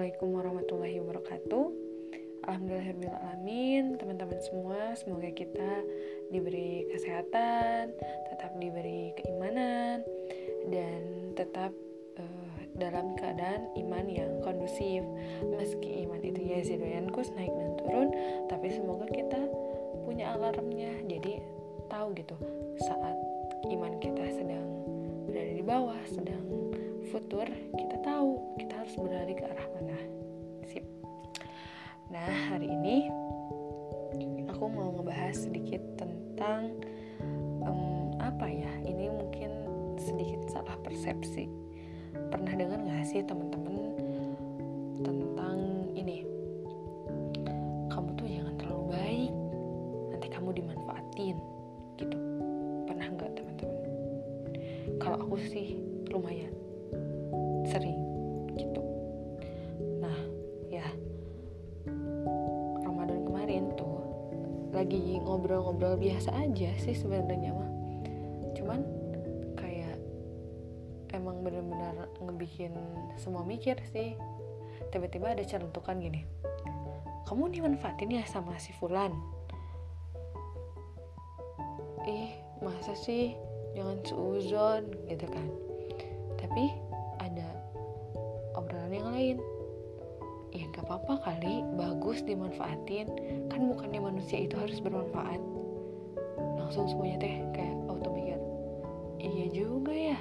Assalamualaikum warahmatullahi wabarakatuh. Alhamdulillahirrahmanirrahim. Teman-teman semua Semoga kita diberi kesehatan Tetap diberi keimanan Dan tetap uh, dalam keadaan iman yang kondusif. Meski iman itu ya zidoyankus naik dan turun Tapi semoga kita punya alarmnya. Jadi tahu gitu Saat iman kita sedang berada di bawah Sedang futur kita tahu kita harus berlari ke arah mana nah hari ini aku mau ngebahas sedikit tentang um, apa ya? Ini mungkin sedikit salah persepsi. Pernah dengar nggak sih teman-teman tentang ini? Kamu tuh jangan terlalu baik nanti kamu dimanfaatin gitu. Pernah nggak teman-teman? Kalau aku sih lumayan. Sering lagi ngobrol-ngobrol biasa aja sih sebenarnya mah. Cuman kayak emang bener-bener ngebikin semua mikir sih. Tiba-tiba ada celentukan gini. Kamu dimanfaatin ya sama si Fulan? Ih masa sih? Jangan seuzon gitu kan. Tapi ya gak apa-apa kali. Bagus dimanfaatin. Kan bukannya manusia itu harus bermanfaat. Langsung semuanya teh kayak auto mikir iya juga ya.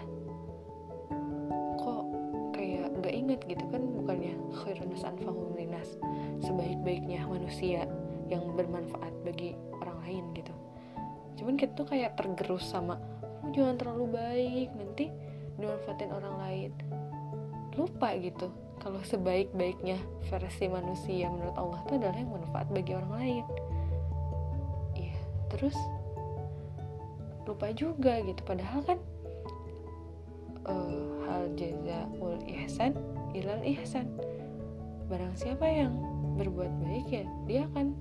Kok kayak gak inget gitu kan bukannya? Khairunas anfahum linas sebaik-baiknya manusia yang bermanfaat bagi orang lain gitu. Cuman kita tuh kayak tergerus sama kamu jangan terlalu baik nanti dimanfaatin orang lain. Lupa gitu kalau sebaik-baiknya versi manusia menurut Allah itu adalah yang manfaat bagi orang lain. Iya terus lupa juga gitu. Padahal kan uh, hal jazaul ihsan ilal ihsan. Barang siapa yang berbuat baik ya dia akan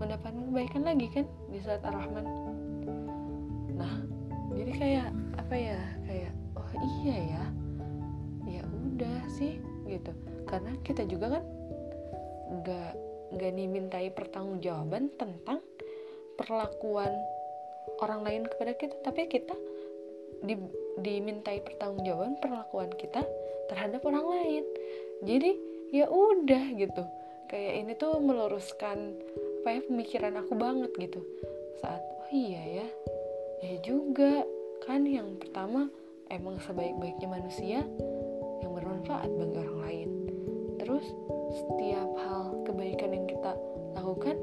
mendapat kebaikan lagi kan di saat ar-Rahman. Nah jadi kayak apa ya kayak oh iya ya gitu. Karena kita juga kan nggak nggak dimintai pertanggungjawaban tentang perlakuan orang lain kepada kita. Tapi kita di, dimintai pertanggungjawaban perlakuan kita terhadap orang lain. Jadi ya udah gitu. Kayak ini tuh meluruskan apa ya pemikiran aku banget gitu. Saat oh iya ya ya juga kan yang pertama emang sebaik-baiknya manusia bermanfaat bagi orang lain. Terus setiap hal kebaikan yang kita lakukan,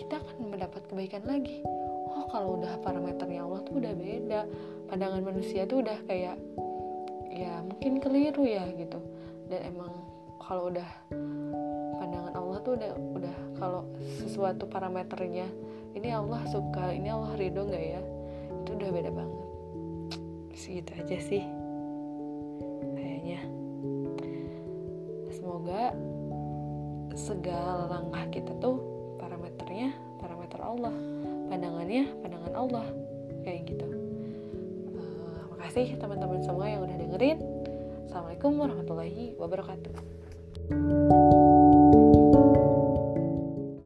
kita akan mendapat kebaikan lagi. Oh, kalau udah parameternya Allah tuh udah beda. Pandangan manusia tuh udah kayak ya mungkin keliru ya gitu. Dan emang kalau udah pandangan Allah tuh udah udah kalau sesuatu parameternya ini Allah suka, ini Allah ridho nggak ya? Itu udah beda banget. Segitu aja sih. Semoga segala langkah kita tuh parameternya parameter Allah pandangannya pandangan Allah kayak gitu. Uh, makasih teman-teman semua yang udah dengerin. Assalamualaikum warahmatullahi wabarakatuh